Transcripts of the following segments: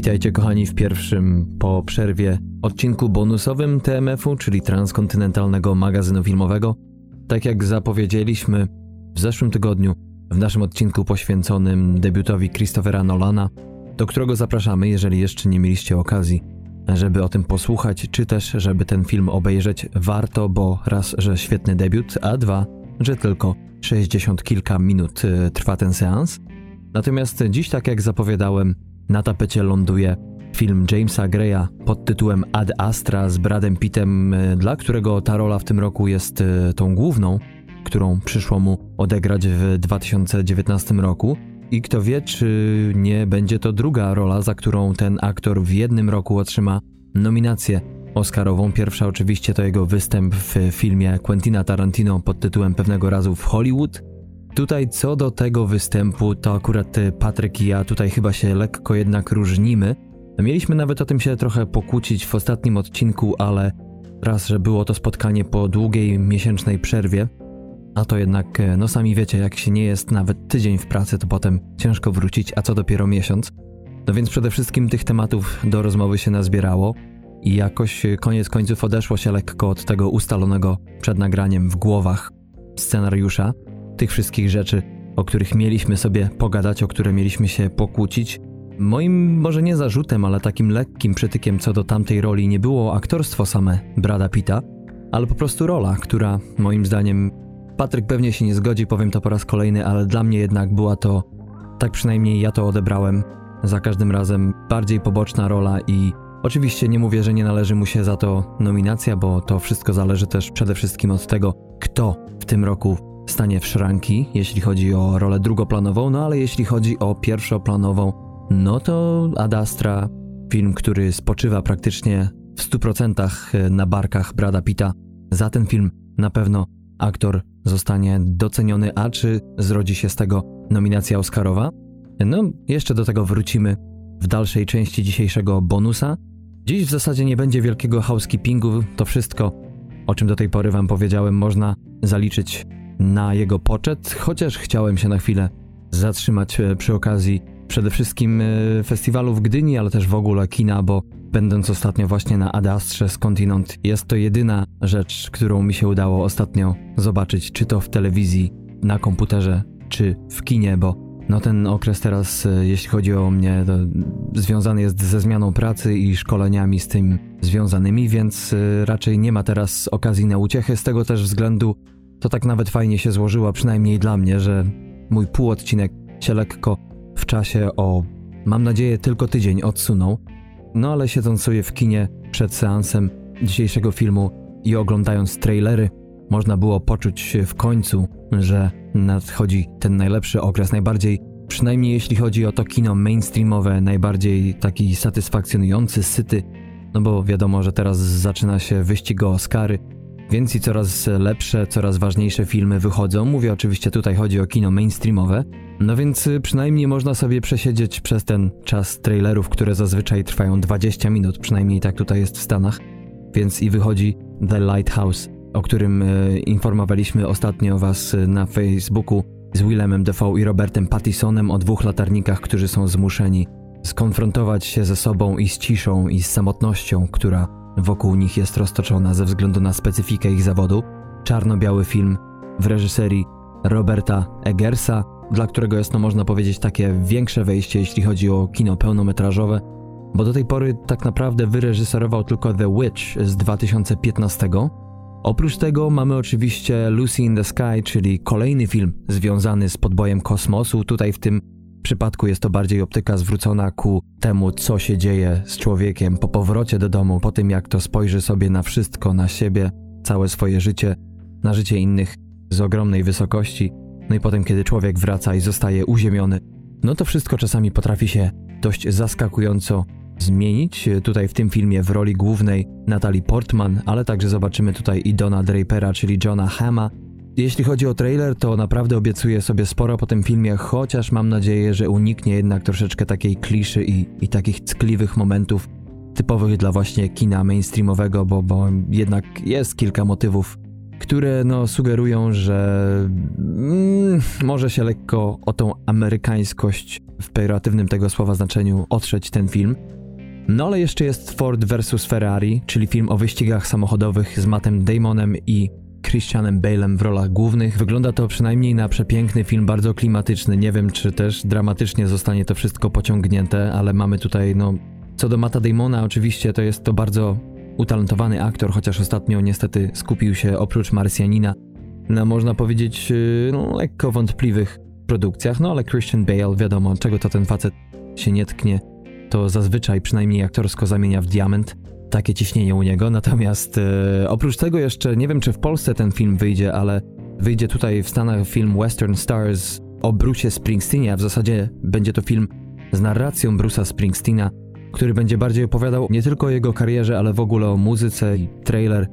Witajcie kochani w pierwszym po przerwie odcinku bonusowym TMF-u, czyli transkontynentalnego magazynu filmowego. Tak jak zapowiedzieliśmy w zeszłym tygodniu w naszym odcinku poświęconym debiutowi Christophera Nolana, do którego zapraszamy, jeżeli jeszcze nie mieliście okazji, żeby o tym posłuchać, czy też żeby ten film obejrzeć, warto, bo raz, że świetny debiut, a dwa, że tylko 60 kilka minut y, trwa ten seans. Natomiast dziś, tak jak zapowiadałem, na tapecie ląduje film Jamesa Greya pod tytułem Ad Astra z Bradem Pittem, e, dla którego ta rola w tym roku jest e, tą główną, którą przyszło mu odegrać w 2019 roku. I kto wie, czy nie będzie to druga rola, za którą ten aktor w jednym roku otrzyma nominację Oscarową. Pierwsza oczywiście to jego występ w filmie Quentina Tarantino pod tytułem Pewnego razu w Hollywood, Tutaj co do tego występu, to akurat Patryk i ja tutaj chyba się lekko jednak różnimy. Mieliśmy nawet o tym się trochę pokłócić w ostatnim odcinku, ale raz, że było to spotkanie po długiej miesięcznej przerwie, a to jednak, no sami wiecie, jak się nie jest nawet tydzień w pracy, to potem ciężko wrócić, a co dopiero miesiąc. No więc przede wszystkim tych tematów do rozmowy się nazbierało i jakoś koniec końców odeszło się lekko od tego ustalonego przed nagraniem w głowach scenariusza tych wszystkich rzeczy, o których mieliśmy sobie pogadać, o które mieliśmy się pokłócić. Moim może nie zarzutem, ale takim lekkim przytykiem co do tamtej roli nie było aktorstwo same Brada Pitta, ale po prostu rola, która moim zdaniem Patryk pewnie się nie zgodzi, powiem to po raz kolejny, ale dla mnie jednak była to, tak przynajmniej ja to odebrałem, za każdym razem bardziej poboczna rola i oczywiście nie mówię, że nie należy mu się za to nominacja, bo to wszystko zależy też przede wszystkim od tego, kto w tym roku stanie w szranki, jeśli chodzi o rolę drugoplanową, no ale jeśli chodzi o pierwszoplanową, no to Ad Astra, film, który spoczywa praktycznie w 100% na barkach Brada Pitta. Za ten film na pewno aktor zostanie doceniony, a czy zrodzi się z tego nominacja Oscarowa? No, jeszcze do tego wrócimy w dalszej części dzisiejszego bonusa. Dziś w zasadzie nie będzie wielkiego housekeepingu, to wszystko, o czym do tej pory Wam powiedziałem, można zaliczyć na jego poczet, chociaż chciałem się na chwilę zatrzymać e, przy okazji przede wszystkim e, festiwalu w Gdyni, ale też w ogóle kina, bo będąc ostatnio właśnie na Adastrze skądinąd, jest to jedyna rzecz, którą mi się udało ostatnio zobaczyć, czy to w telewizji, na komputerze, czy w kinie, bo no ten okres teraz, e, jeśli chodzi o mnie, związany jest ze zmianą pracy i szkoleniami z tym związanymi, więc raczej nie ma teraz okazji na uciechę. Z tego też względu to tak nawet fajnie się złożyło, przynajmniej dla mnie, że mój półodcinek się lekko w czasie o, mam nadzieję, tylko tydzień odsunął. No ale siedząc sobie w kinie przed seansem dzisiejszego filmu i oglądając trailery, można było poczuć w końcu, że nadchodzi ten najlepszy okres, najbardziej, przynajmniej jeśli chodzi o to kino mainstreamowe, najbardziej taki satysfakcjonujący, syty, no bo wiadomo, że teraz zaczyna się wyścig o Oscary, więc i coraz lepsze, coraz ważniejsze filmy wychodzą. Mówię oczywiście tutaj chodzi o kino mainstreamowe. No więc y, przynajmniej można sobie przesiedzieć przez ten czas trailerów, które zazwyczaj trwają 20 minut, przynajmniej tak tutaj jest w Stanach. Więc i wychodzi The Lighthouse, o którym y, informowaliśmy ostatnio was y, na Facebooku z Willemem Defoe i Robertem Pattisonem o dwóch latarnikach, którzy są zmuszeni skonfrontować się ze sobą i z ciszą i z samotnością, która wokół nich jest roztoczona ze względu na specyfikę ich zawodu. Czarno-biały film w reżyserii Roberta Eggersa, dla którego jest, no można powiedzieć, takie większe wejście, jeśli chodzi o kino pełnometrażowe, bo do tej pory tak naprawdę wyreżyserował tylko The Witch z 2015. Oprócz tego mamy oczywiście Lucy in the Sky, czyli kolejny film związany z podbojem kosmosu. Tutaj w tym przypadku jest to bardziej optyka zwrócona ku temu, co się dzieje z człowiekiem po powrocie do domu, po tym jak to spojrzy sobie na wszystko, na siebie, całe swoje życie, na życie innych z ogromnej wysokości. No i potem, kiedy człowiek wraca i zostaje uziemiony, no to wszystko czasami potrafi się dość zaskakująco zmienić. Tutaj w tym filmie w roli głównej Natalie Portman, ale także zobaczymy tutaj i Dona Drapera, czyli Johna Hama, jeśli chodzi o trailer, to naprawdę obiecuję sobie sporo po tym filmie, chociaż mam nadzieję, że uniknie jednak troszeczkę takiej kliszy i, i takich ckliwych momentów typowych dla właśnie kina mainstreamowego, bo, bo jednak jest kilka motywów, które no, sugerują, że mm, może się lekko o tą amerykańskość w pejoratywnym tego słowa znaczeniu otrzeć ten film. No ale jeszcze jest Ford vs Ferrari, czyli film o wyścigach samochodowych z Mattem Damonem i Christianem Bale'em w rolach głównych. Wygląda to przynajmniej na przepiękny film, bardzo klimatyczny. Nie wiem, czy też dramatycznie zostanie to wszystko pociągnięte, ale mamy tutaj, no... Co do Matta Damona, oczywiście to jest to bardzo utalentowany aktor, chociaż ostatnio niestety skupił się oprócz Marsjanina na, można powiedzieć, y, no, lekko wątpliwych produkcjach, no ale Christian Bale, wiadomo, czego to ten facet się nie tknie, to zazwyczaj przynajmniej aktorsko zamienia w diament takie ciśnienie u niego. Natomiast e, oprócz tego jeszcze nie wiem, czy w Polsce ten film wyjdzie, ale wyjdzie tutaj w Stanach film Western Stars o Bruce'ie Springsteenie, a w zasadzie będzie to film z narracją Bruce'a Springsteena, który będzie bardziej opowiadał nie tylko o jego karierze, ale w ogóle o muzyce i trailer,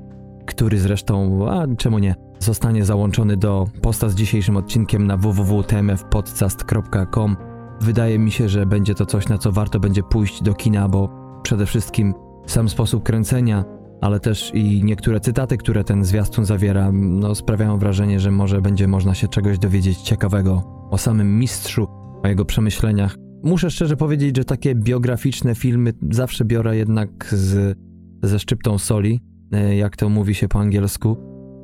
który zresztą, a czemu nie, zostanie załączony do posta z dzisiejszym odcinkiem na www.tmfpodcast.com. Wydaje mi się, że będzie to coś, na co warto będzie pójść do kina, bo przede wszystkim sam sposób kręcenia, ale też i niektóre cytaty, które ten zwiastun zawiera, no, sprawiają wrażenie, że może będzie można się czegoś dowiedzieć ciekawego o samym mistrzu, o jego przemyśleniach. Muszę szczerze powiedzieć, że takie biograficzne filmy zawsze biorę jednak z, ze szczyptą soli, e, jak to mówi się po angielsku,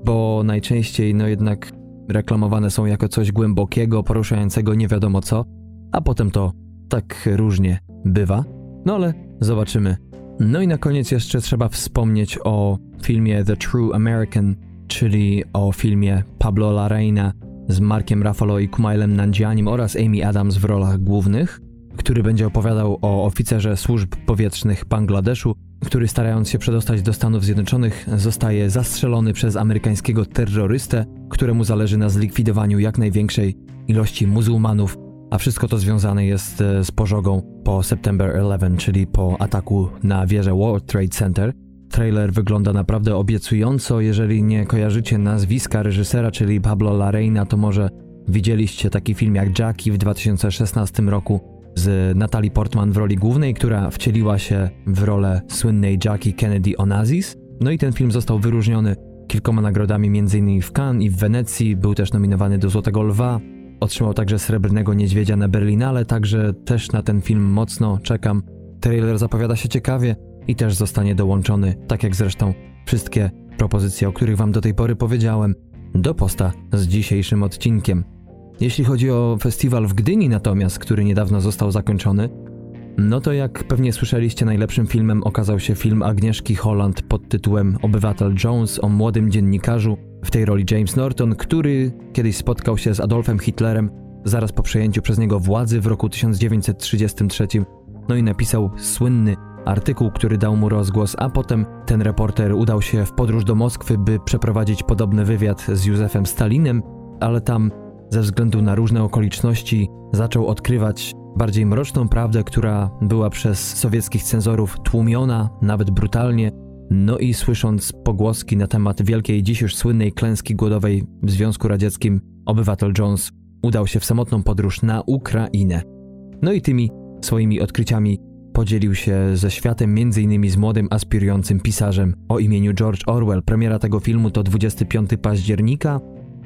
bo najczęściej no jednak reklamowane są jako coś głębokiego, poruszającego nie wiadomo co, a potem to tak różnie bywa. No ale zobaczymy, no i na koniec jeszcze trzeba wspomnieć o filmie The True American, czyli o filmie Pablo Larraina z Markiem Ruffalo i Kumailem Nanjianim oraz Amy Adams w rolach głównych, który będzie opowiadał o oficerze służb powietrznych Bangladeszu, który starając się przedostać do Stanów Zjednoczonych zostaje zastrzelony przez amerykańskiego terrorystę, któremu zależy na zlikwidowaniu jak największej ilości muzułmanów a wszystko to związane jest e, z pożogą po September 11, czyli po ataku na wieżę World Trade Center. Trailer wygląda naprawdę obiecująco. Jeżeli nie kojarzycie nazwiska reżysera, czyli Pablo Larraina, to może widzieliście taki film jak Jackie w 2016 roku z Natalie Portman w roli głównej, która wcieliła się w rolę słynnej Jackie Kennedy Onassis. No i ten film został wyróżniony kilkoma nagrodami, m.in. w Cannes i w Wenecji. Był też nominowany do Złotego Lwa. Otrzymał także Srebrnego Niedźwiedzia na Berlinale, także też na ten film mocno czekam. Trailer zapowiada się ciekawie i też zostanie dołączony, tak jak zresztą wszystkie propozycje, o których Wam do tej pory powiedziałem, do posta z dzisiejszym odcinkiem. Jeśli chodzi o festiwal w Gdyni natomiast, który niedawno został zakończony, no to jak pewnie słyszeliście, najlepszym filmem okazał się film Agnieszki Holland pod tytułem Obywatel Jones o młodym dziennikarzu, w tej roli James Norton, który kiedyś spotkał się z Adolfem Hitlerem zaraz po przejęciu przez niego władzy w roku 1933, no i napisał słynny artykuł, który dał mu rozgłos, a potem ten reporter udał się w podróż do Moskwy, by przeprowadzić podobny wywiad z Józefem Stalinem, ale tam ze względu na różne okoliczności zaczął odkrywać bardziej mroczną prawdę, która była przez sowieckich cenzorów tłumiona, nawet brutalnie, no i słysząc pogłoski na temat wielkiej, dziś już słynnej klęski głodowej w Związku Radzieckim, obywatel Jones udał się w samotną podróż na Ukrainę. No i tymi swoimi odkryciami podzielił się ze światem m.in. z młodym aspirującym pisarzem o imieniu George Orwell. Premiera tego filmu to 25 października.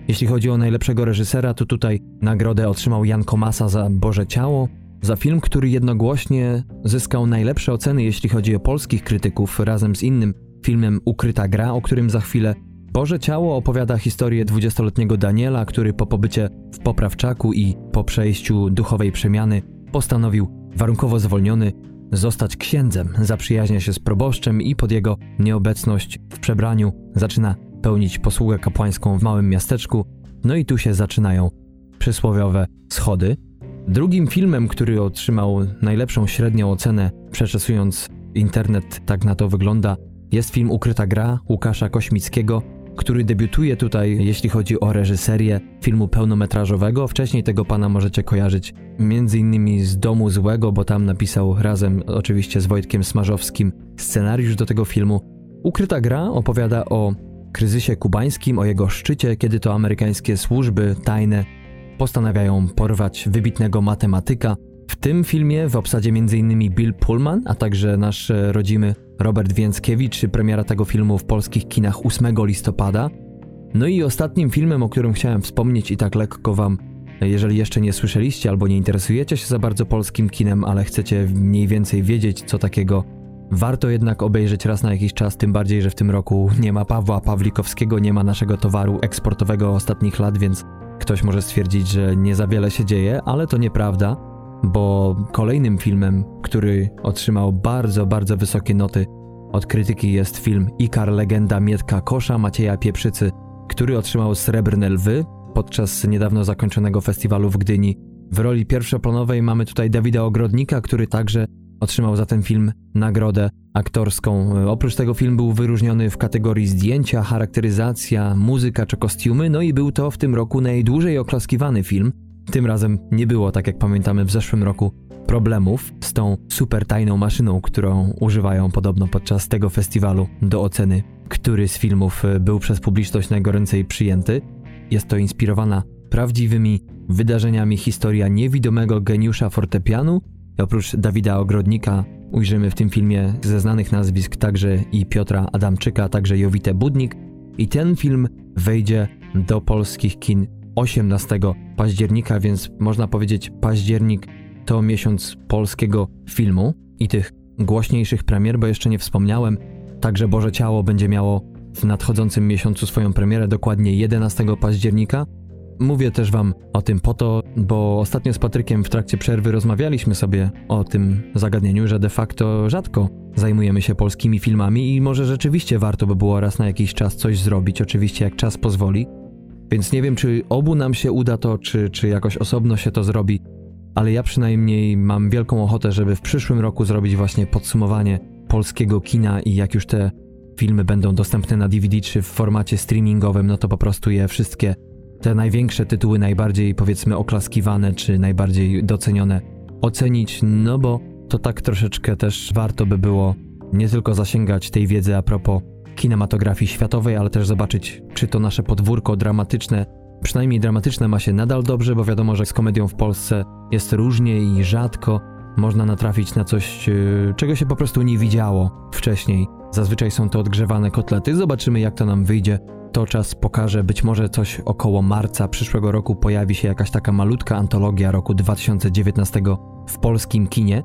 Jeśli chodzi o najlepszego reżysera, to tutaj nagrodę otrzymał Jan Komasa za Boże Ciało, za film, który jednogłośnie zyskał najlepsze oceny, jeśli chodzi o polskich krytyków, razem z innym filmem Ukryta Gra, o którym za chwilę Boże Ciało opowiada historię dwudziestoletniego Daniela, który po pobycie w poprawczaku i po przejściu duchowej przemiany postanowił, warunkowo zwolniony, zostać księdzem. Zaprzyjaźnia się z proboszczem i pod jego nieobecność w przebraniu zaczyna pełnić posługę kapłańską w małym miasteczku. No i tu się zaczynają przysłowiowe schody. Drugim filmem, który otrzymał najlepszą średnią ocenę, przeczesując internet, tak na to wygląda, jest film Ukryta Gra Łukasza Kośmickiego, który debiutuje tutaj, jeśli chodzi o reżyserię filmu pełnometrażowego. Wcześniej tego pana możecie kojarzyć innymi z Domu Złego, bo tam napisał razem oczywiście z Wojtkiem Smarzowskim scenariusz do tego filmu. Ukryta Gra opowiada o kryzysie kubańskim, o jego szczycie, kiedy to amerykańskie służby tajne postanawiają porwać wybitnego matematyka. W tym filmie w obsadzie m.in. Bill Pullman, a także nasz rodzimy Robert Więckiewicz. Premiera tego filmu w polskich kinach 8 listopada. No i ostatnim filmem, o którym chciałem wspomnieć i tak lekko wam, jeżeli jeszcze nie słyszeliście albo nie interesujecie się za bardzo polskim kinem, ale chcecie mniej więcej wiedzieć, co takiego warto jednak obejrzeć raz na jakiś czas, tym bardziej, że w tym roku nie ma Pawła Pawlikowskiego, nie ma naszego towaru eksportowego ostatnich lat, więc ktoś może stwierdzić, że nie za wiele się dzieje, ale to nieprawda, bo kolejnym filmem, który otrzymał bardzo, bardzo wysokie noty od krytyki jest film Ikar Legenda Mietka Kosza Macieja Pieprzycy, który otrzymał Srebrne Lwy podczas niedawno zakończonego festiwalu w Gdyni. W roli pierwszoplanowej mamy tutaj Dawida Ogrodnika, który także otrzymał za ten film nagrodę aktorską. Oprócz tego film był wyróżniony w kategorii zdjęcia, charakteryzacja, muzyka czy kostiumy, no i był to w tym roku najdłużej oklaskiwany film. Tym razem nie było, tak jak pamiętamy w zeszłym roku, problemów z tą super tajną maszyną, którą używają podobno podczas tego festiwalu do oceny, który z filmów był przez publiczność najgoręcej przyjęty. Jest to inspirowana prawdziwymi wydarzeniami historia niewidomego geniusza fortepianu. Oprócz Dawida Ogrodnika ujrzymy w tym filmie ze znanych nazwisk także i Piotra Adamczyka, także Jowite Budnik. I ten film wejdzie do polskich kin 18 października, więc można powiedzieć październik to miesiąc polskiego filmu i tych głośniejszych premier, bo jeszcze nie wspomniałem, także Boże Ciało będzie miało w nadchodzącym miesiącu swoją premierę, dokładnie 11 października. Mówię też Wam o tym po to, bo ostatnio z Patrykiem w trakcie przerwy rozmawialiśmy sobie o tym zagadnieniu, że de facto rzadko zajmujemy się polskimi filmami i może rzeczywiście warto by było raz na jakiś czas coś zrobić, oczywiście jak czas pozwoli. Więc nie wiem, czy obu nam się uda to, czy, czy jakoś osobno się to zrobi, ale ja przynajmniej mam wielką ochotę, żeby w przyszłym roku zrobić właśnie podsumowanie polskiego kina i jak już te filmy będą dostępne na DVD czy w formacie streamingowym, no to po prostu je wszystkie, te największe tytuły, najbardziej powiedzmy oklaskiwane czy najbardziej docenione, ocenić, no bo to tak troszeczkę też warto by było nie tylko zasięgać tej wiedzy a propos kinematografii światowej, ale też zobaczyć, czy to nasze podwórko dramatyczne Przynajmniej dramatyczne ma się nadal dobrze, bo wiadomo, że z komedią w Polsce jest różnie i rzadko można natrafić na coś, e, czego się po prostu nie widziało wcześniej. Zazwyczaj są to odgrzewane kotlety. Zobaczymy, jak to nam wyjdzie. To czas pokaże, być może coś około marca przyszłego roku pojawi się jakaś taka malutka antologia roku 2019 w polskim kinie.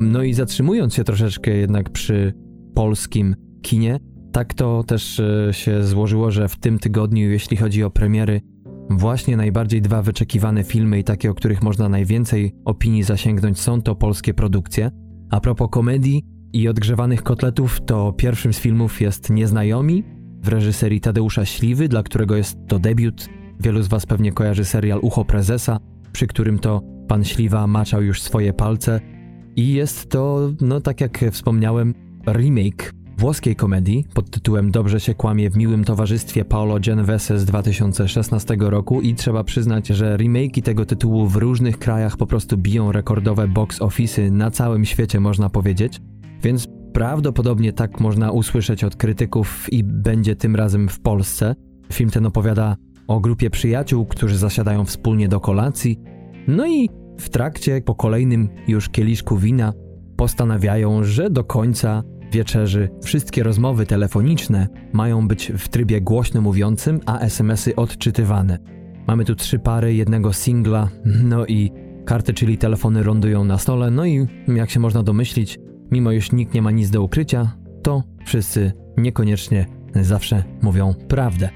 No i zatrzymując się troszeczkę jednak przy polskim kinie, tak to też e, się złożyło, że w tym tygodniu, jeśli chodzi o premiery, Właśnie najbardziej dwa wyczekiwane filmy i takie, o których można najwięcej opinii zasięgnąć, są to polskie produkcje. A propos komedii i odgrzewanych kotletów, to pierwszym z filmów jest Nieznajomi w reżyserii Tadeusza Śliwy, dla którego jest to debiut. Wielu z Was pewnie kojarzy serial Ucho Prezesa, przy którym to pan Śliwa maczał już swoje palce. I jest to, no tak jak wspomniałem, remake włoskiej komedii pod tytułem Dobrze się kłamie w miłym towarzystwie Paolo Genovese z 2016 roku i trzeba przyznać, że remake'i tego tytułu w różnych krajach po prostu biją rekordowe box office'y na całym świecie można powiedzieć, więc prawdopodobnie tak można usłyszeć od krytyków i będzie tym razem w Polsce. Film ten opowiada o grupie przyjaciół, którzy zasiadają wspólnie do kolacji, no i w trakcie po kolejnym już kieliszku wina postanawiają, że do końca wieczerzy wszystkie rozmowy telefoniczne mają być w trybie głośno mówiącym, a SMS-y odczytywane. Mamy tu trzy pary, jednego singla, no i karty, czyli telefony lądują na stole, no i jak się można domyślić, mimo iż nikt nie ma nic do ukrycia, to wszyscy niekoniecznie zawsze mówią prawdę.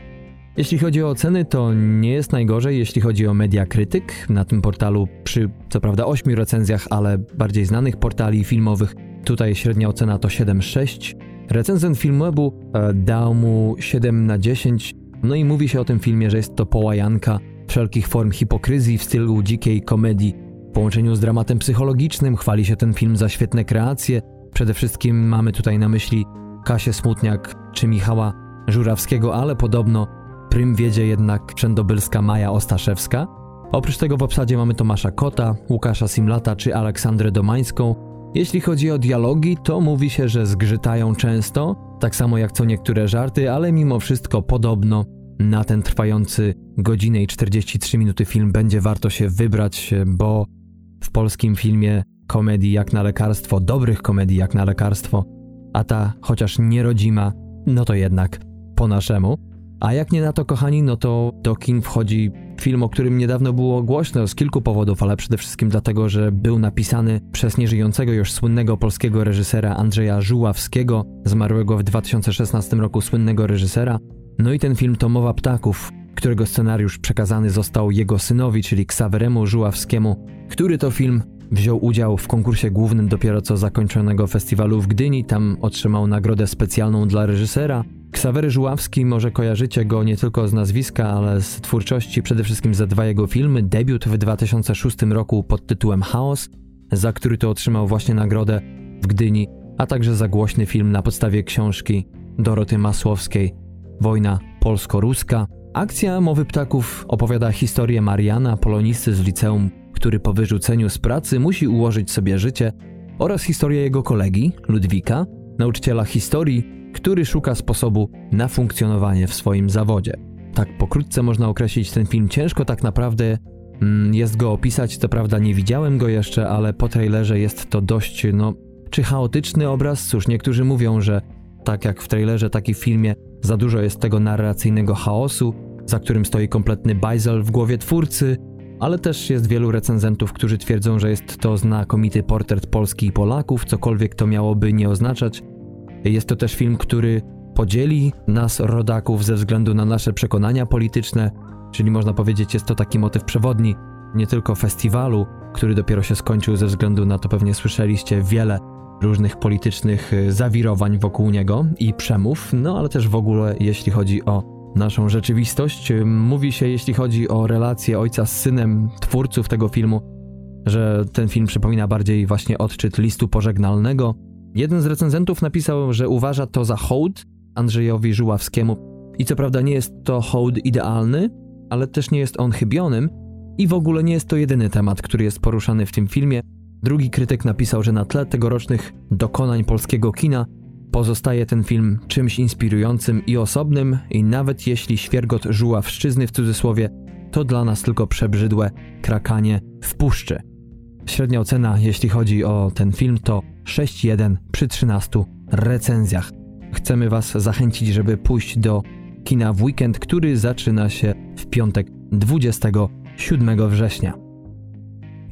Jeśli chodzi o oceny, to nie jest najgorzej, jeśli chodzi o media krytyk. Na tym portalu, przy co prawda ośmiu recenzjach, ale bardziej znanych portali filmowych, Tutaj średnia ocena to 7,6. Recenzent Filmwebu e, dał mu 7 na 10. No i mówi się o tym filmie, że jest to połajanka wszelkich form hipokryzji w stylu dzikiej komedii. Połączeniu z dramatem psychologicznym chwali się ten film za świetne kreacje. Przede wszystkim mamy tutaj na myśli Kasię Smutniak czy Michała Żurawskiego, ale podobno prym wiedzie jednak wszędobylska Maja Ostaszewska. Oprócz tego w obsadzie mamy Tomasza Kota, Łukasza Simlata czy Aleksandrę Domańską, jeśli chodzi o dialogi, to mówi się, że zgrzytają często, tak samo jak co niektóre żarty, ale mimo wszystko podobno na ten trwający godzinę i 43 minuty film będzie warto się wybrać, bo w polskim filmie komedii jak na lekarstwo, dobrych komedii jak na lekarstwo, a ta chociaż nierodzima, no to jednak po naszemu. A jak nie na to, kochani, no to do kin wchodzi film, o którym niedawno było głośno z kilku powodów, ale przede wszystkim dlatego, że był napisany przez nieżyjącego już słynnego polskiego reżysera Andrzeja Żuławskiego, zmarłego w 2016 roku słynnego reżysera. No i ten film to Mowa Ptaków, którego scenariusz przekazany został jego synowi, czyli Ksaweremu Żuławskiemu, który to film wziął udział w konkursie głównym dopiero co zakończonego festiwalu w Gdyni, tam otrzymał nagrodę specjalną dla reżysera. Ksawery Żuławski, może kojarzycie go nie tylko z nazwiska, ale z twórczości, przede wszystkim za dwa jego filmy. Debiut w 2006 roku pod tytułem Chaos, za który to otrzymał właśnie nagrodę w Gdyni, a także za głośny film na podstawie książki Doroty Masłowskiej Wojna polsko-ruska. Akcja Mowy Ptaków opowiada historię Mariana, polonisty z liceum, który po wyrzuceniu z pracy musi ułożyć sobie życie, oraz historię jego kolegi, Ludwika, nauczyciela historii, który szuka sposobu na funkcjonowanie w swoim zawodzie. Tak pokrótce można określić ten film. Ciężko tak naprawdę mm, jest go opisać, co prawda nie widziałem go jeszcze, ale po trailerze jest to dość, no, czy chaotyczny obraz? Cóż, niektórzy mówią, że tak jak w trailerze, tak i w filmie za dużo jest tego narracyjnego chaosu, za którym stoi kompletny bajzel w głowie twórcy, ale też jest wielu recenzentów, którzy twierdzą, że jest to znakomity portret Polski i Polaków, cokolwiek to miałoby nie oznaczać. Jest to też film, który podzieli nas, rodaków, ze względu na nasze przekonania polityczne, czyli można powiedzieć, jest to taki motyw przewodni nie tylko festiwalu, który dopiero się skończył ze względu na to pewnie słyszeliście wiele różnych politycznych zawirowań wokół niego i przemów, no ale też w ogóle jeśli chodzi o naszą rzeczywistość. Mówi się, jeśli chodzi o relację ojca z synem twórców tego filmu, że ten film przypomina bardziej właśnie odczyt listu pożegnalnego. Jeden z recenzentów napisał, że uważa to za hołd Andrzejowi Żuławskiemu. I co prawda nie jest to hołd idealny, ale też nie jest on chybionym i w ogóle nie jest to jedyny temat, który jest poruszany w tym filmie. Drugi krytyk napisał, że na tle tegorocznych dokonań polskiego kina Pozostaje ten film czymś inspirującym i osobnym i nawet jeśli świergot żuławszczyzny w cudzysłowie, to dla nas tylko przebrzydłe krakanie w puszczy. Średnia ocena, jeśli chodzi o ten film, to 6,1 przy 13 recenzjach. Chcemy Was zachęcić, żeby pójść do kina w weekend, który zaczyna się w piątek 27 września.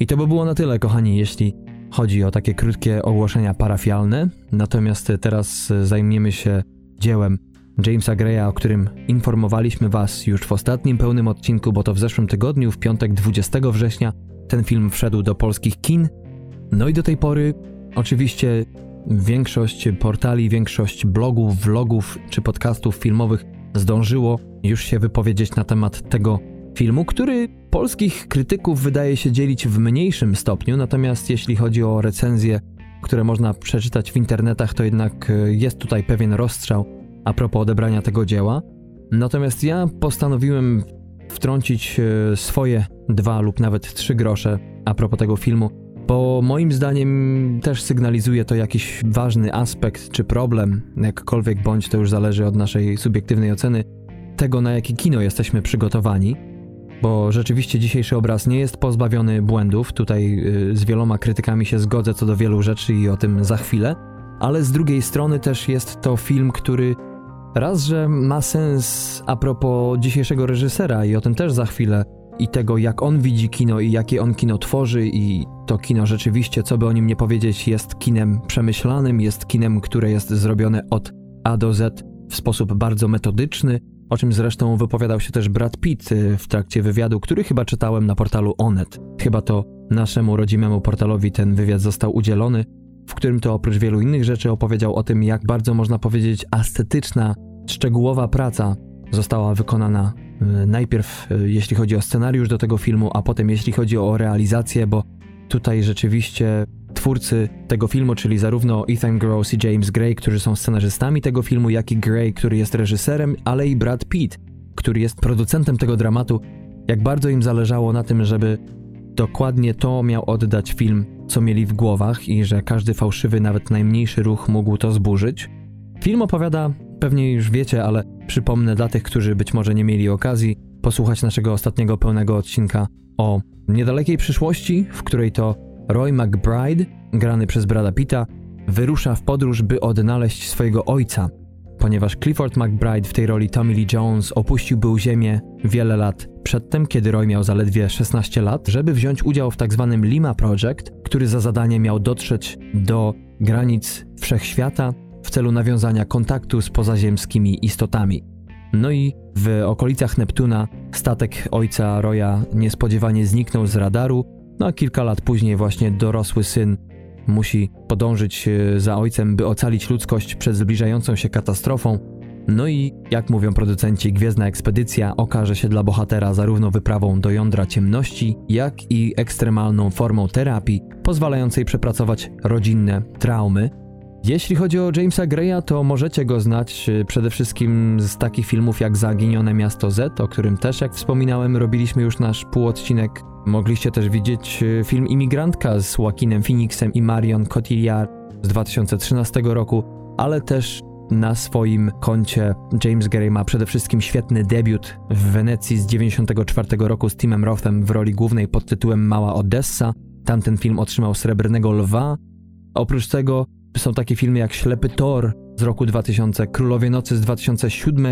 I to by było na tyle, kochani. Jeśli Chodzi o takie krótkie ogłoszenia parafialne, natomiast teraz zajmiemy się dziełem Jamesa Greya, o którym informowaliśmy Was już w ostatnim pełnym odcinku, bo to w zeszłym tygodniu, w piątek 20 września, ten film wszedł do polskich kin. No i do tej pory, oczywiście, większość portali, większość blogów, vlogów czy podcastów filmowych zdążyło już się wypowiedzieć na temat tego filmu, który polskich krytyków wydaje się dzielić w mniejszym stopniu, natomiast jeśli chodzi o recenzje, które można przeczytać w internetach, to jednak e, jest tutaj pewien rozstrzał a propos odebrania tego dzieła. Natomiast ja postanowiłem wtrącić e, swoje dwa lub nawet trzy grosze a propos tego filmu, bo moim zdaniem też sygnalizuje to jakiś ważny aspekt czy problem, jakkolwiek bądź to już zależy od naszej subiektywnej oceny, tego na jakie kino jesteśmy przygotowani bo rzeczywiście dzisiejszy obraz nie jest pozbawiony błędów. Tutaj y, z wieloma krytykami się zgodzę co do wielu rzeczy i o tym za chwilę, ale z drugiej strony też jest to film, który raz, że ma sens a propos dzisiejszego reżysera i o tym też za chwilę i tego, jak on widzi kino i jakie on kino tworzy i to kino rzeczywiście, co by o nim nie powiedzieć, jest kinem przemyślanym, jest kinem, które jest zrobione od A do Z w sposób bardzo metodyczny, o czym zresztą wypowiadał się też Brad Pitt y, w trakcie wywiadu, który chyba czytałem na portalu Onet. Chyba to naszemu rodzimemu portalowi ten wywiad został udzielony, w którym to oprócz wielu innych rzeczy opowiedział o tym, jak bardzo można powiedzieć estetyczna, szczegółowa praca została wykonana y, najpierw y, jeśli chodzi o scenariusz do tego filmu, a potem jeśli chodzi o realizację, bo tutaj rzeczywiście twórcy tego filmu, czyli zarówno Ethan Gross i James Gray, którzy są scenarzystami tego filmu, jak i Gray, który jest reżyserem, ale i Brad Pitt, który jest producentem tego dramatu, jak bardzo im zależało na tym, żeby dokładnie to miał oddać film, co mieli w głowach i że każdy fałszywy, nawet najmniejszy ruch mógł to zburzyć. Film opowiada, pewnie już wiecie, ale przypomnę dla tych, którzy być może nie mieli okazji posłuchać naszego ostatniego pełnego odcinka o niedalekiej przyszłości, w której to Roy McBride, grany przez Brada Pitta, wyrusza w podróż, by odnaleźć swojego ojca. ponieważ Clifford McBride w tej roli Tommy Lee Jones opuścił był Ziemię wiele lat przedtem, kiedy Roy miał zaledwie 16 lat, żeby wziąć udział w tzw. Tak Lima Project, który za zadanie miał dotrzeć do granic wszechświata w celu nawiązania kontaktu z pozaziemskimi istotami. No i w okolicach Neptuna statek ojca Roya niespodziewanie zniknął z radaru, no a kilka lat później właśnie dorosły syn musi podążyć e, za ojcem, by ocalić ludzkość przed zbliżającą się katastrofą. No i, jak mówią producenci, gwiezdna ekspedycja okaże się dla bohatera zarówno wyprawą do jądra ciemności, jak i ekstremalną formą terapii, pozwalającej przepracować rodzinne traumy, jeśli chodzi o Jamesa Greya, to możecie go znać e, przede wszystkim z takich filmów jak Zaginione Miasto Z, o którym też, jak wspominałem, robiliśmy już nasz półodcinek. Mogliście też widzieć e, film Imigrantka z Joaquinem Phoenixem i Marion Cotillard z 2013 roku, ale też na swoim koncie James Gray ma przede wszystkim świetny debiut w Wenecji z 1994 roku z Timem Rothem w roli głównej pod tytułem Mała Odessa. Tamten film otrzymał Srebrnego Lwa. Oprócz tego są takie filmy jak Ślepy Tor z roku 2000, Królowie Nocy z 2007,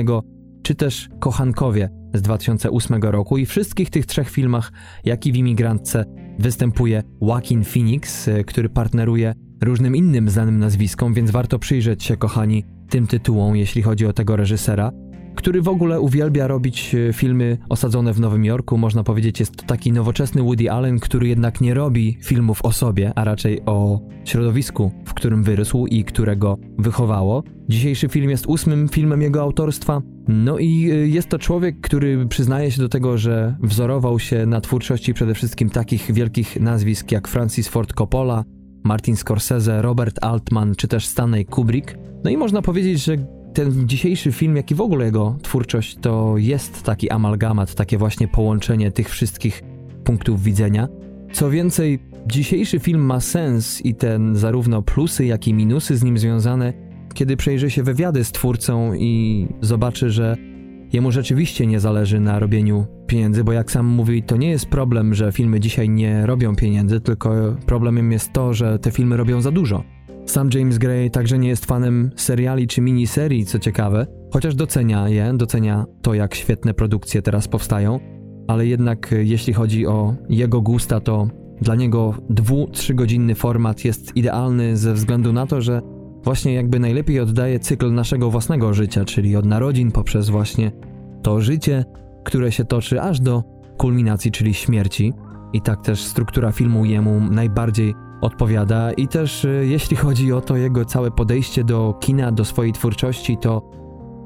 czy też Kochankowie z 2008 roku. I wszystkich tych trzech filmach, jak i w Imigrantce, występuje Joaquin Phoenix, e, który partneruje różnym innym znanym nazwiskom, więc warto przyjrzeć się, kochani, tym tytułom, jeśli chodzi o tego reżysera który w ogóle uwielbia robić e, filmy osadzone w Nowym Jorku. Można powiedzieć, jest to taki nowoczesny Woody Allen, który jednak nie robi filmów o sobie, a raczej o środowisku, w którym wyrósł i którego wychowało. Dzisiejszy film jest ósmym filmem jego autorstwa. No i e, jest to człowiek, który przyznaje się do tego, że wzorował się na twórczości przede wszystkim takich wielkich nazwisk jak Francis Ford Coppola, Martin Scorsese, Robert Altman czy też Stanley Kubrick. No i można powiedzieć, że ten dzisiejszy film, jak i w ogóle jego twórczość, to jest taki amalgamat, takie właśnie połączenie tych wszystkich punktów widzenia. Co więcej, dzisiejszy film ma sens i ten zarówno plusy, jak i minusy z nim związane, kiedy przejrzy się wywiady z twórcą i zobaczy, że jemu rzeczywiście nie zależy na robieniu pieniędzy, bo jak sam mówi, to nie jest problem, że filmy dzisiaj nie robią pieniędzy, tylko problemem jest to, że te filmy robią za dużo. Sam James Gray także nie jest fanem seriali czy miniserii, co ciekawe, chociaż docenia je, docenia to, jak świetne produkcje teraz powstają, ale jednak e, jeśli chodzi o jego gusta, to dla niego dwu, trzygodzinny format jest idealny ze względu na to, że właśnie jakby najlepiej oddaje cykl naszego własnego życia, czyli od narodzin poprzez właśnie to życie, które się toczy aż do kulminacji, czyli śmierci. I tak też struktura filmu jemu najbardziej odpowiada i też y, jeśli chodzi o to jego całe podejście do kina, do swojej twórczości, to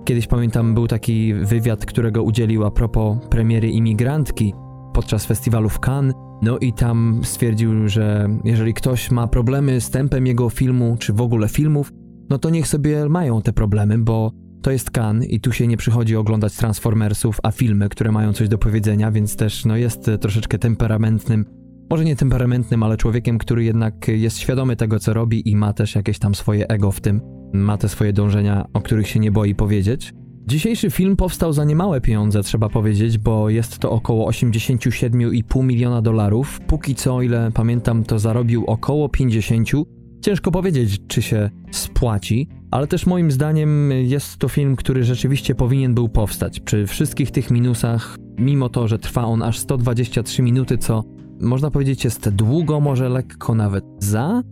kiedyś pamiętam był taki wywiad, którego udzielił a propos premiery Imigrantki podczas festiwalu w Cannes, no i tam stwierdził, że jeżeli ktoś ma problemy z tempem jego filmu, czy w ogóle filmów, no to niech sobie mają te problemy, bo to jest Cannes i tu się nie przychodzi oglądać Transformersów, a filmy, które mają coś do powiedzenia, więc też no jest troszeczkę temperamentnym może nie temperamentnym, ale człowiekiem, który jednak jest świadomy tego, co robi i ma też jakieś tam swoje ego w tym, ma te swoje dążenia, o których się nie boi powiedzieć. Dzisiejszy film powstał za niemałe pieniądze, trzeba powiedzieć, bo jest to około 87,5 miliona dolarów. Póki co, o ile pamiętam, to zarobił około 50. Ciężko powiedzieć, czy się spłaci, ale też moim zdaniem jest to film, który rzeczywiście powinien był powstać. Przy wszystkich tych minusach, mimo to, że trwa on aż 123 minuty, co można powiedzieć, jest długo, może lekko nawet za.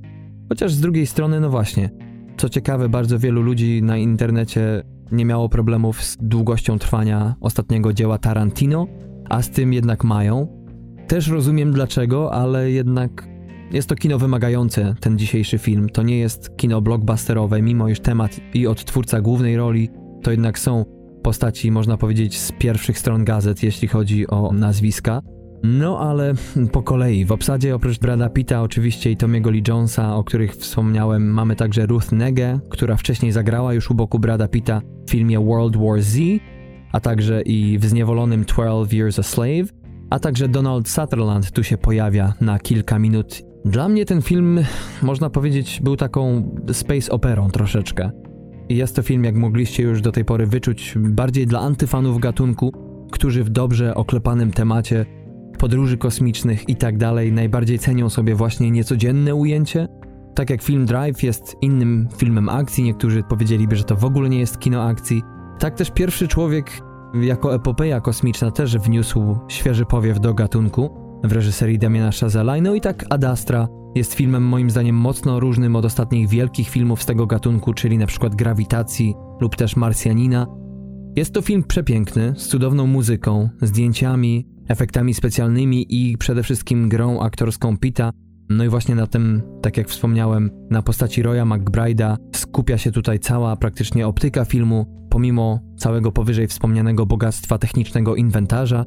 Chociaż z drugiej strony, no właśnie, co ciekawe, bardzo wielu ludzi na internecie nie miało problemów z długością trwania ostatniego dzieła Tarantino, a z tym jednak mają. Też rozumiem dlaczego, ale jednak jest to kino wymagające, ten dzisiejszy film. To nie jest kino blockbusterowe, mimo iż temat i odtwórca głównej roli to jednak są postaci, można powiedzieć, z pierwszych stron gazet, jeśli chodzi o nazwiska. No ale po kolei. W obsadzie oprócz Brada Pitta oczywiście i Tomiego Lee Jonesa, o których wspomniałem, mamy także Ruth Nege, która wcześniej zagrała już u boku Brada Pitta w filmie World War Z, a także i w zniewolonym 12 Years a Slave, a także Donald Sutherland tu się pojawia na kilka minut. Dla mnie ten film, można powiedzieć, był taką space operą troszeczkę. Jest to film, jak mogliście już do tej pory wyczuć, bardziej dla antyfanów gatunku, którzy w dobrze oklepanym temacie podróży kosmicznych i tak najbardziej cenią sobie właśnie niecodzienne ujęcie, tak jak film Drive jest innym filmem akcji, niektórzy powiedzieliby, że to w ogóle nie jest kino akcji, tak też pierwszy człowiek jako epopeja kosmiczna też wniósł świeży powiew do gatunku w reżyserii Damiana Chazela. No i tak Ad Astra jest filmem moim zdaniem mocno różnym od ostatnich wielkich filmów z tego gatunku, czyli na przykład Grawitacji lub też Marsjanina. Jest to film przepiękny, z cudowną muzyką, zdjęciami, efektami specjalnymi i przede wszystkim grą aktorską Pita. No i właśnie na tym, tak jak wspomniałem, na postaci Roya McBride'a skupia się tutaj cała praktycznie optyka filmu, pomimo całego powyżej wspomnianego bogactwa technicznego inwentarza.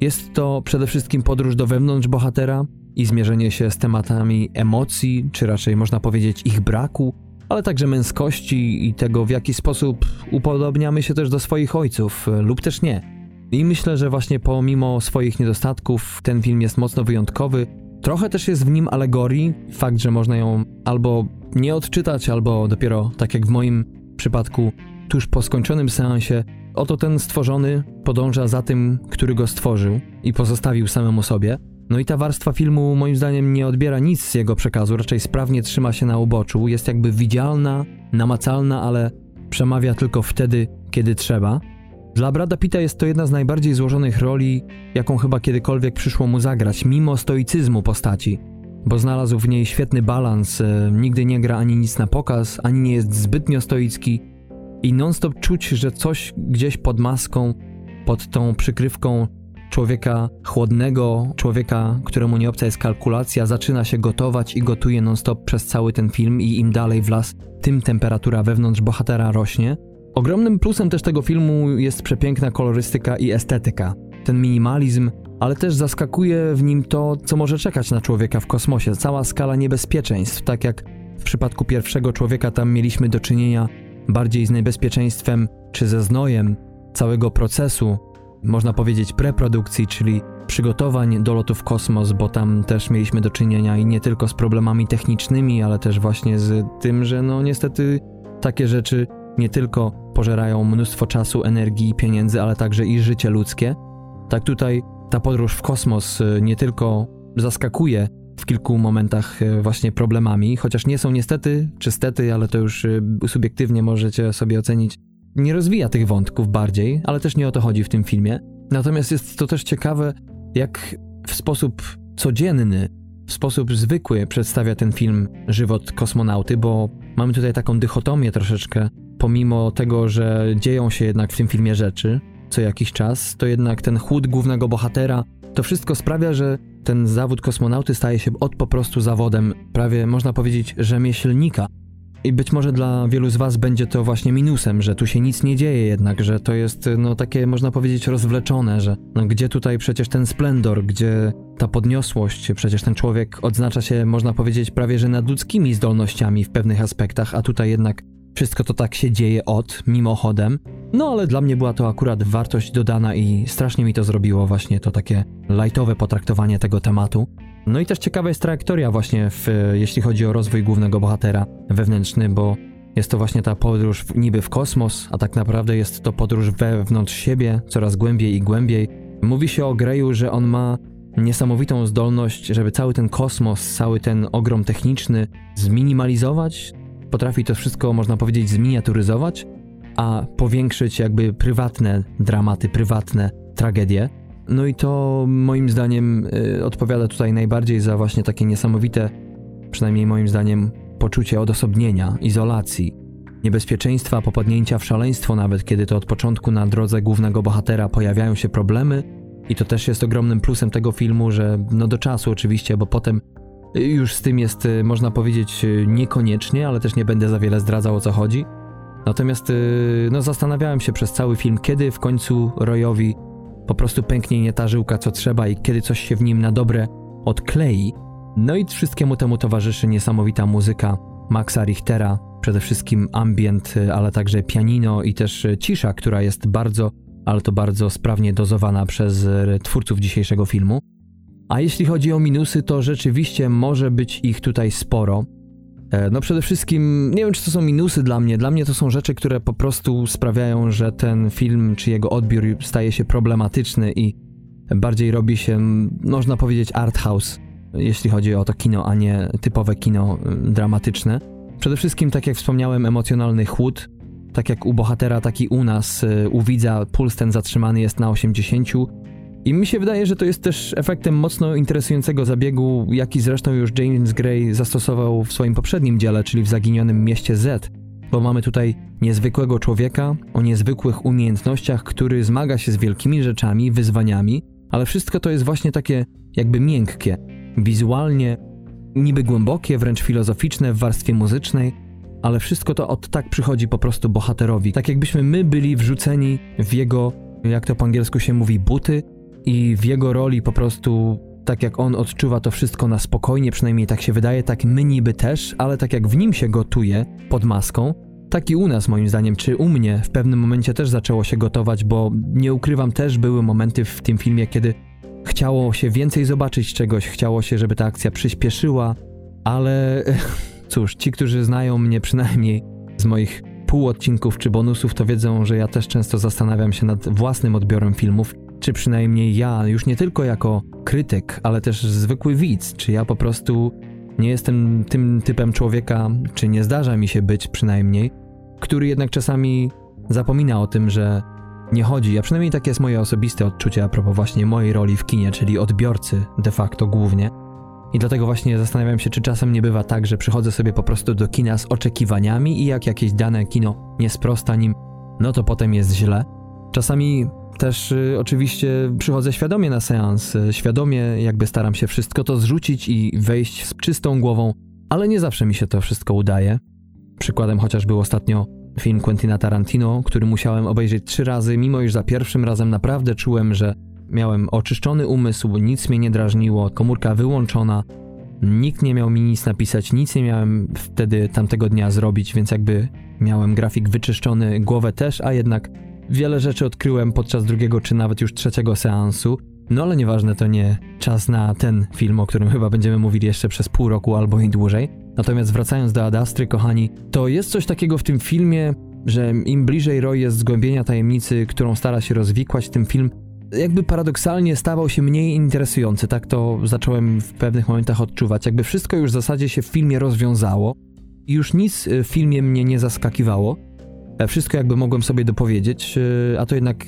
Jest to przede wszystkim podróż do wewnątrz bohatera i zmierzenie się z tematami emocji, czy raczej można powiedzieć ich braku, ale także męskości i tego, w jaki sposób upodobniamy się też do swoich ojców, lub też nie. I myślę, że właśnie pomimo swoich niedostatków ten film jest mocno wyjątkowy. Trochę też jest w nim alegorii, fakt, że można ją albo nie odczytać, albo dopiero, tak jak w moim przypadku, tuż po skończonym seansie, oto ten stworzony podąża za tym, który go stworzył i pozostawił samemu sobie. No i ta warstwa filmu moim zdaniem nie odbiera nic z jego przekazu, raczej sprawnie trzyma się na uboczu, jest jakby widzialna, namacalna, ale przemawia tylko wtedy, kiedy trzeba. Dla Brada Pitta jest to jedna z najbardziej złożonych roli, jaką chyba kiedykolwiek przyszło mu zagrać, mimo stoicyzmu postaci, bo znalazł w niej świetny balans, e, nigdy nie gra ani nic na pokaz, ani nie jest zbytnio stoicki i non-stop czuć, że coś gdzieś pod maską, pod tą przykrywką człowieka chłodnego, człowieka, któremu nie obca jest kalkulacja, zaczyna się gotować i gotuje non-stop przez cały ten film i im dalej w las, tym temperatura wewnątrz bohatera rośnie – Ogromnym plusem też tego filmu jest przepiękna kolorystyka i estetyka. Ten minimalizm, ale też zaskakuje w nim to, co może czekać na człowieka w kosmosie. Cała skala niebezpieczeństw, tak jak w przypadku pierwszego człowieka tam mieliśmy do czynienia bardziej z niebezpieczeństwem czy ze znojem całego procesu, można powiedzieć preprodukcji, czyli przygotowań do lotu w kosmos, bo tam też mieliśmy do czynienia i nie tylko z problemami technicznymi, ale też właśnie z tym, że no niestety takie rzeczy nie tylko pożerają mnóstwo czasu, energii i pieniędzy, ale także i życie ludzkie. Tak tutaj ta podróż w kosmos y, nie tylko zaskakuje w kilku momentach y, właśnie problemami, chociaż nie są niestety, czy stety, ale to już y, subiektywnie możecie sobie ocenić, nie rozwija tych wątków bardziej, ale też nie o to chodzi w tym filmie. Natomiast jest to też ciekawe, jak w sposób codzienny, w sposób zwykły przedstawia ten film żywot kosmonauty, bo mamy tutaj taką dychotomię troszeczkę pomimo tego, że dzieją się jednak w tym filmie rzeczy co jakiś czas, to jednak ten chłód głównego bohatera, to wszystko sprawia, że ten zawód kosmonauty staje się od po prostu zawodem, prawie można powiedzieć rzemieślnika. I być może dla wielu z Was będzie to właśnie minusem, że tu się nic nie dzieje jednak, że to jest no takie można powiedzieć rozwleczone, że no, gdzie tutaj przecież ten splendor, gdzie ta podniosłość, przecież ten człowiek odznacza się można powiedzieć prawie że nadludzkimi zdolnościami w pewnych aspektach, a tutaj jednak wszystko to tak się dzieje od, mimochodem. No ale dla mnie była to akurat wartość dodana i strasznie mi to zrobiło właśnie to takie lightowe potraktowanie tego tematu. No i też ciekawa jest trajektoria właśnie, w, jeśli chodzi o rozwój głównego bohatera wewnętrzny, bo jest to właśnie ta podróż w, niby w kosmos, a tak naprawdę jest to podróż wewnątrz siebie, coraz głębiej i głębiej. Mówi się o Greju, że on ma niesamowitą zdolność, żeby cały ten kosmos, cały ten ogrom techniczny zminimalizować, potrafi to wszystko, można powiedzieć, zminiaturyzować, a powiększyć jakby prywatne dramaty, prywatne tragedie. No i to moim zdaniem y, odpowiada tutaj najbardziej za właśnie takie niesamowite, przynajmniej moim zdaniem, poczucie odosobnienia, izolacji, niebezpieczeństwa popadnięcia w szaleństwo, nawet kiedy to od początku na drodze głównego bohatera pojawiają się problemy. I to też jest ogromnym plusem tego filmu, że no do czasu oczywiście, bo potem już z tym jest, y, można powiedzieć, y, niekoniecznie, ale też nie będę za wiele zdradzał o co chodzi. Natomiast y, no, zastanawiałem się przez cały film, kiedy w końcu Royowi po prostu pęknie nie ta żyłka co trzeba i kiedy coś się w nim na dobre odklei. No i wszystkiemu temu towarzyszy niesamowita muzyka Maxa Richtera, przede wszystkim ambient, ale także pianino i też cisza, która jest bardzo, ale to bardzo sprawnie dozowana przez twórców dzisiejszego filmu. A jeśli chodzi o minusy, to rzeczywiście może być ich tutaj sporo. E, no przede wszystkim, nie wiem czy to są minusy dla mnie, dla mnie to są rzeczy, które po prostu sprawiają, że ten film czy jego odbiór staje się problematyczny i bardziej robi się, można powiedzieć, art house. jeśli chodzi o to kino, a nie typowe kino y, dramatyczne. Przede wszystkim, tak jak wspomniałem, emocjonalny chłód. Tak jak u bohatera, tak i u nas, y, u widza, puls ten zatrzymany jest na 80. I mi się wydaje, że to jest też efektem mocno interesującego zabiegu, jaki zresztą już James Gray zastosował w swoim poprzednim dziele, czyli w zaginionym mieście Z, bo mamy tutaj niezwykłego człowieka o niezwykłych umiejętnościach, który zmaga się z wielkimi rzeczami, wyzwaniami, ale wszystko to jest właśnie takie jakby miękkie, wizualnie, niby głębokie, wręcz filozoficzne w warstwie muzycznej, ale wszystko to od tak przychodzi po prostu bohaterowi. Tak jakbyśmy my byli wrzuceni w jego, jak to po angielsku się mówi, buty i w jego roli po prostu tak jak on odczuwa to wszystko na spokojnie, przynajmniej tak się wydaje, tak my niby też, ale tak jak w nim się gotuje pod maską, tak i u nas moim zdaniem, czy u mnie w pewnym momencie też zaczęło się gotować, bo nie ukrywam, też były momenty w tym filmie, kiedy chciało się więcej zobaczyć czegoś, chciało się, żeby ta akcja przyspieszyła, ale cóż, ci, którzy znają mnie przynajmniej z moich półodcinków czy bonusów, to wiedzą, że ja też często zastanawiam się nad własnym odbiorem filmów, czy przynajmniej ja, już nie tylko jako krytyk, ale też zwykły widz, czy ja po prostu nie jestem tym typem człowieka, czy nie zdarza mi się być przynajmniej, który jednak czasami zapomina o tym, że nie chodzi, a przynajmniej takie jest moje osobiste odczucie a propos właśnie mojej roli w kinie, czyli odbiorcy de facto głównie. I dlatego właśnie zastanawiam się, czy czasem nie bywa tak, że przychodzę sobie po prostu do kina z oczekiwaniami i jak jakieś dane kino nie sprosta nim, no to potem jest źle. Czasami też y, oczywiście przychodzę świadomie na seans, y, świadomie jakby staram się wszystko to zrzucić i wejść z czystą głową, ale nie zawsze mi się to wszystko udaje. Przykładem chociażby ostatnio film Quentina Tarantino, który musiałem obejrzeć trzy razy, mimo iż za pierwszym razem naprawdę czułem, że miałem oczyszczony umysł, nic mnie nie drażniło, komórka wyłączona, nikt nie miał mi nic napisać, nic nie miałem wtedy tamtego dnia zrobić, więc jakby miałem grafik wyczyszczony, głowę też, a jednak wiele rzeczy odkryłem podczas drugiego czy nawet już trzeciego seansu. No ale nieważne, to nie czas na ten film, o którym chyba będziemy mówili jeszcze przez pół roku albo i dłużej. Natomiast wracając do Adastry, kochani, to jest coś takiego w tym filmie, że im bliżej Roy jest zgłębienia tajemnicy, którą stara się rozwikłać, tym film jakby paradoksalnie stawał się mniej interesujący. Tak to zacząłem w pewnych momentach odczuwać. Jakby wszystko już w zasadzie się w filmie rozwiązało już nic w filmie mnie nie zaskakiwało. E, wszystko jakby mogłem sobie dopowiedzieć, e, a to jednak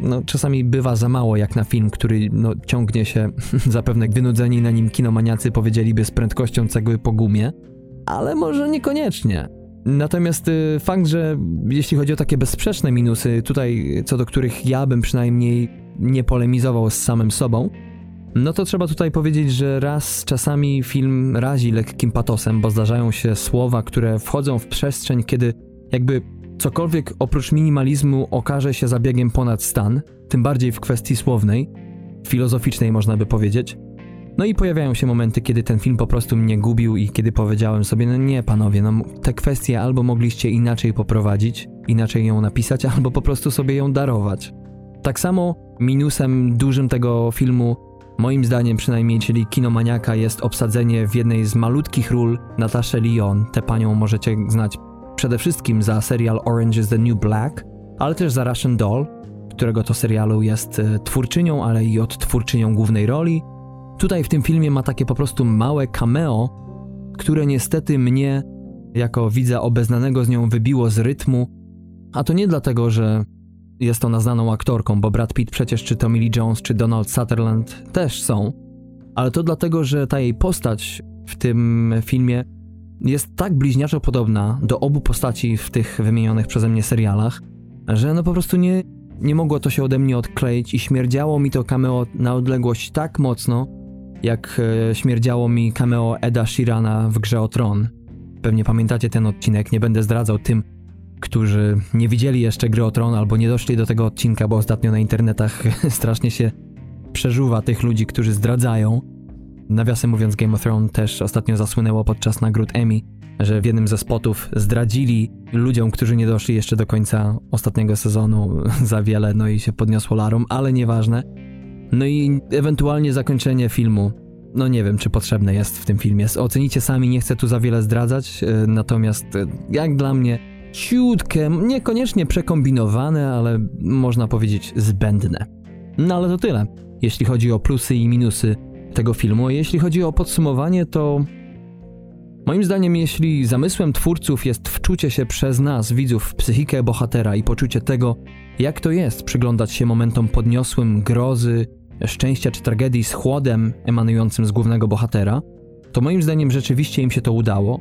no, czasami bywa za mało jak na film, który no, ciągnie się, zapewne wynudzeni na nim kinomaniacy powiedzieliby z prędkością cegły po gumie, ale może niekoniecznie. Natomiast y, fakt, że jeśli chodzi o takie bezsprzeczne minusy, tutaj co do których ja bym przynajmniej nie polemizował z samym sobą, no to trzeba tutaj powiedzieć, że raz czasami film razi lekkim patosem, bo zdarzają się słowa, które wchodzą w przestrzeń, kiedy jakby cokolwiek oprócz minimalizmu okaże się zabiegiem ponad stan, tym bardziej w kwestii słownej, filozoficznej można by powiedzieć. No i pojawiają się momenty, kiedy ten film po prostu mnie gubił i kiedy powiedziałem sobie, no nie panowie, no te kwestie albo mogliście inaczej poprowadzić, inaczej ją napisać, albo po prostu sobie ją darować. Tak samo minusem dużym tego filmu, moim zdaniem przynajmniej, czyli kinomaniaka, jest obsadzenie w jednej z malutkich ról Nataszę Lyon. Tę panią możecie znać przede wszystkim za serial Orange is the New Black, ale też za Russian Doll, którego to serialu jest e, twórczynią, ale i odtwórczynią głównej roli. Tutaj w tym filmie ma takie po prostu małe cameo, które niestety mnie, jako widza obeznanego z nią, wybiło z rytmu. A to nie dlatego, że jest ona znaną aktorką, bo Brad Pitt przecież czy Tommy Lee Jones, czy Donald Sutherland też są, ale to dlatego, że ta jej postać w tym filmie jest tak bliźniaczo podobna do obu postaci w tych wymienionych przeze mnie serialach, że no po prostu nie, nie mogło to się ode mnie odkleić i śmierdziało mi to cameo na odległość tak mocno, jak e, śmierdziało mi cameo Eda Shirana w grze o Tron. Pewnie pamiętacie ten odcinek, nie będę zdradzał tym, którzy nie widzieli jeszcze gry o Tron albo nie doszli do tego odcinka, bo ostatnio na internetach strasznie się przeżuwa tych ludzi, którzy zdradzają. Nawiasem mówiąc, Game of Thrones też ostatnio zasłynęło podczas nagród Emmy, że w jednym ze spotów zdradzili ludziom, którzy nie doszli jeszcze do końca ostatniego sezonu za wiele, no i się podniosło larum, ale nieważne. No i ewentualnie zakończenie filmu. No nie wiem, czy potrzebne jest w tym filmie. Ocenicie sami, nie chcę tu za wiele zdradzać, e, natomiast e, jak dla mnie ciutkę, niekoniecznie przekombinowane, ale można powiedzieć zbędne. No ale to tyle, jeśli chodzi o plusy i minusy tego filmu. Jeśli chodzi o podsumowanie, to moim zdaniem, jeśli zamysłem twórców jest wczucie się przez nas, widzów, w psychikę bohatera i poczucie tego, jak to jest przyglądać się momentom podniosłym grozy, szczęścia czy tragedii z chłodem emanującym z głównego bohatera, to moim zdaniem rzeczywiście im się to udało.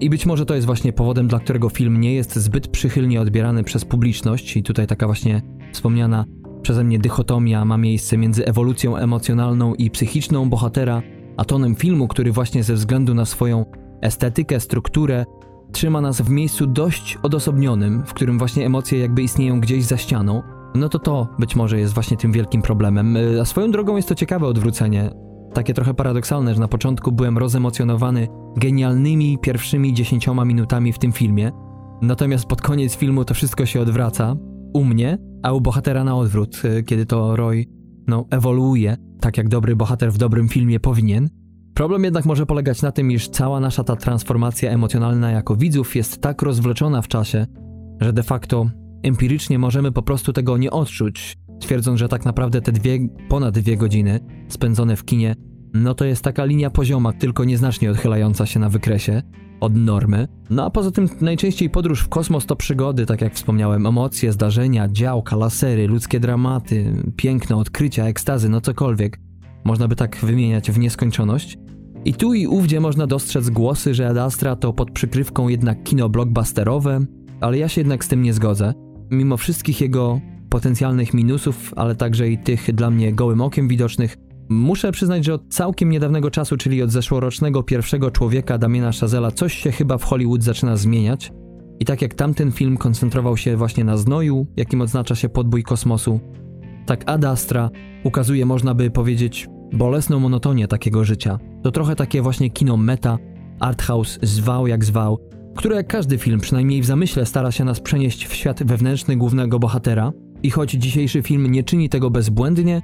I być może to jest właśnie powodem, dla którego film nie jest zbyt przychylnie odbierany przez publiczność, i tutaj taka właśnie wspomniana przeze mnie dychotomia ma miejsce między ewolucją emocjonalną i psychiczną bohatera, a tonem filmu, który właśnie ze względu na swoją estetykę, strukturę trzyma nas w miejscu dość odosobnionym, w którym właśnie emocje jakby istnieją gdzieś za ścianą, no to to być może jest właśnie tym wielkim problemem. A swoją drogą jest to ciekawe odwrócenie. Takie trochę paradoksalne, że na początku byłem rozemocjonowany genialnymi pierwszymi dziesięcioma minutami w tym filmie, natomiast pod koniec filmu to wszystko się odwraca u mnie, a u bohatera na odwrót, y, kiedy to Roy no, ewoluuje, tak jak dobry bohater w dobrym filmie powinien. Problem jednak może polegać na tym, iż cała nasza ta transformacja emocjonalna jako widzów jest tak rozwleczona w czasie, że de facto empirycznie możemy po prostu tego nie odczuć, twierdząc, że tak naprawdę te dwie, ponad dwie godziny spędzone w kinie, no to jest taka linia pozioma, tylko nieznacznie odchylająca się na wykresie od normy. No a poza tym najczęściej podróż w kosmos to przygody, tak jak wspomniałem, emocje, zdarzenia, działka, lasery, ludzkie dramaty, piękno, odkrycia, ekstazy, no cokolwiek. Można by tak wymieniać w nieskończoność. I tu i ówdzie można dostrzec głosy, że Ad Astra to pod przykrywką jednak kino blockbusterowe, ale ja się jednak z tym nie zgodzę. Mimo wszystkich jego potencjalnych minusów, ale także i tych dla mnie gołym okiem widocznych, muszę przyznać, że od całkiem niedawnego czasu, czyli od zeszłorocznego pierwszego człowieka Damiena Chazela, coś się chyba w Hollywood zaczyna zmieniać. I tak jak tamten film koncentrował się właśnie na znoju, jakim odznacza się podbój kosmosu, tak Ad Astra ukazuje, można by powiedzieć, bolesną monotonię takiego życia. To trochę takie właśnie kino meta, arthouse zwał jak zwał, które jak każdy film, przynajmniej w zamyśle, stara się nas przenieść w świat wewnętrzny głównego bohatera. I choć dzisiejszy film nie czyni tego bezbłędnie,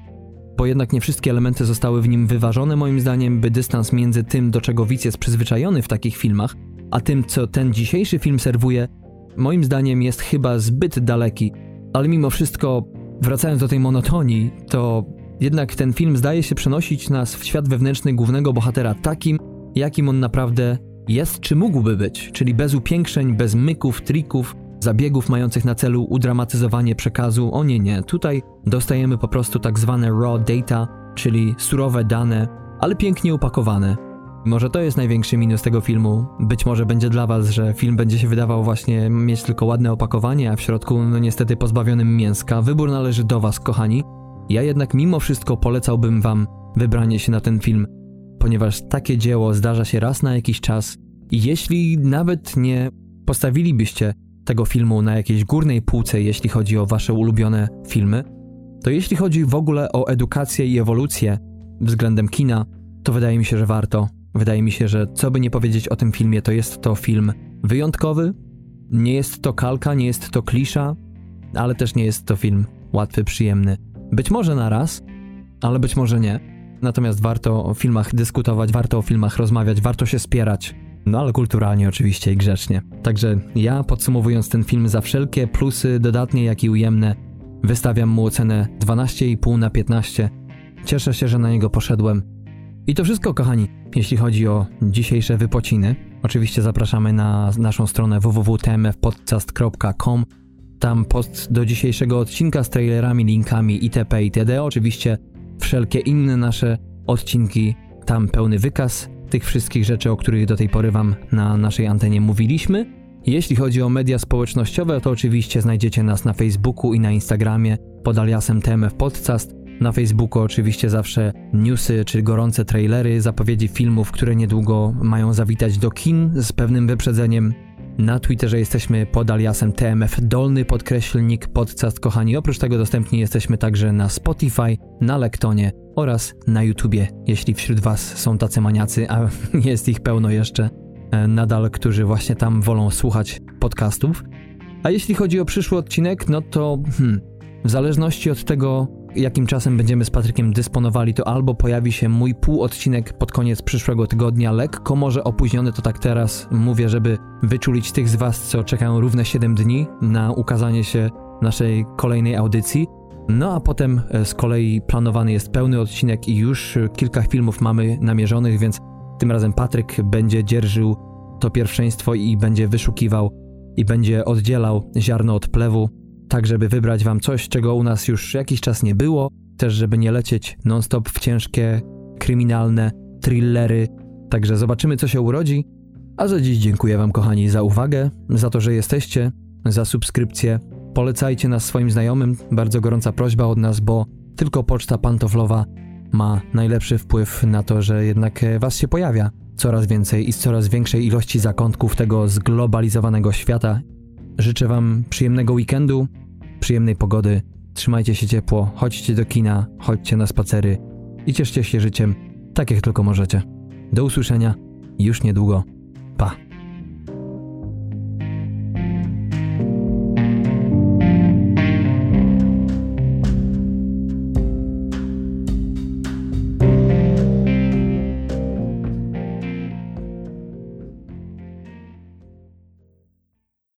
bo jednak nie wszystkie elementy zostały w nim wyważone moim zdaniem, by dystans między tym, do czego widz jest przyzwyczajony w takich filmach, a tym, co ten dzisiejszy film serwuje, moim zdaniem jest chyba zbyt daleki. Ale mimo wszystko, wracając do tej monotonii, to jednak ten film zdaje się przenosić nas w świat wewnętrzny głównego bohatera takim, jakim on naprawdę jest czy mógłby być, czyli bez upiększeń, bez myków, trików, zabiegów mających na celu udramatyzowanie przekazu. O nie, nie, tutaj dostajemy po prostu tak zwane raw data, czyli surowe dane, ale pięknie upakowane. Może to jest największy minus tego filmu. Być może będzie dla Was, że film będzie się wydawał właśnie mieć tylko ładne opakowanie, a w środku no niestety pozbawionym mięska. Wybór należy do Was, kochani. Ja jednak mimo wszystko polecałbym Wam wybranie się na ten film ponieważ takie dzieło zdarza się raz na jakiś czas i jeśli nawet nie postawilibyście tego filmu na jakiejś górnej półce, jeśli chodzi o wasze ulubione filmy, to jeśli chodzi w ogóle o edukację i ewolucję względem kina, to wydaje mi się, że warto. Wydaje mi się, że co by nie powiedzieć o tym filmie, to jest to film wyjątkowy, nie jest to kalka, nie jest to klisza, ale też nie jest to film łatwy, przyjemny. Być może na raz, ale być może nie. Natomiast warto o filmach dyskutować, warto o filmach rozmawiać, warto się spierać. No ale kulturalnie oczywiście i grzecznie. Także ja podsumowując ten film za wszelkie plusy dodatnie jak i ujemne, wystawiam mu ocenę 12,5 na 15. Cieszę się, że na niego poszedłem. I to wszystko, kochani, jeśli chodzi o dzisiejsze wypociny. Oczywiście zapraszamy na naszą stronę www.tmfpodcast.com. Tam post do dzisiejszego odcinka z trailerami, linkami itp. itd. Oczywiście wszelkie inne nasze odcinki, tam pełny wykaz tych wszystkich rzeczy, o których do tej pory Wam na naszej antenie mówiliśmy. Jeśli chodzi o media społecznościowe, to oczywiście znajdziecie nas na Facebooku i na Instagramie pod aliasem TMF Podcast. Na Facebooku oczywiście zawsze newsy czy gorące trailery, zapowiedzi filmów, które niedługo mają zawitać do kin z pewnym wyprzedzeniem. Na Twitterze jesteśmy pod aliasem TMF dolny podkreślnik podcast kochani. Oprócz tego dostępni jesteśmy także na Spotify, na Lektonie oraz na YouTubie, jeśli wśród Was są tacy maniacy, a jest ich pełno jeszcze e, nadal, którzy właśnie tam wolą słuchać podcastów. A jeśli chodzi o przyszły odcinek, no to hmm, w zależności od tego, jakim czasem będziemy z Patrykiem dysponowali, to albo pojawi się mój półodcinek pod koniec przyszłego tygodnia, lekko może opóźniony, to tak teraz mówię, żeby wyczulić tych z Was, co czekają równe 7 dni na ukazanie się naszej kolejnej audycji. No a potem e, z kolei planowany jest pełny odcinek i już e, kilka filmów mamy namierzonych, więc tym razem Patryk będzie dzierżył to pierwszeństwo i będzie wyszukiwał i będzie oddzielał ziarno od plewu, tak żeby wybrać wam coś, czego u nas już jakiś czas nie było, też żeby nie lecieć non-stop w ciężkie, kryminalne thrillery. Także zobaczymy, co się urodzi. A za dziś dziękuję wam, kochani, za uwagę, za to, że jesteście, za subskrypcję. Polecajcie nas swoim znajomym, bardzo gorąca prośba od nas, bo tylko poczta pantoflowa ma najlepszy wpływ na to, że jednak e, was się pojawia coraz więcej i z coraz większej ilości zakątków tego zglobalizowanego świata. Życzę wam przyjemnego weekendu, przyjemnej pogody, trzymajcie się ciepło, chodźcie do kina, chodźcie na spacery i cieszcie się życiem tak jak tylko możecie. Do usłyszenia już niedługo.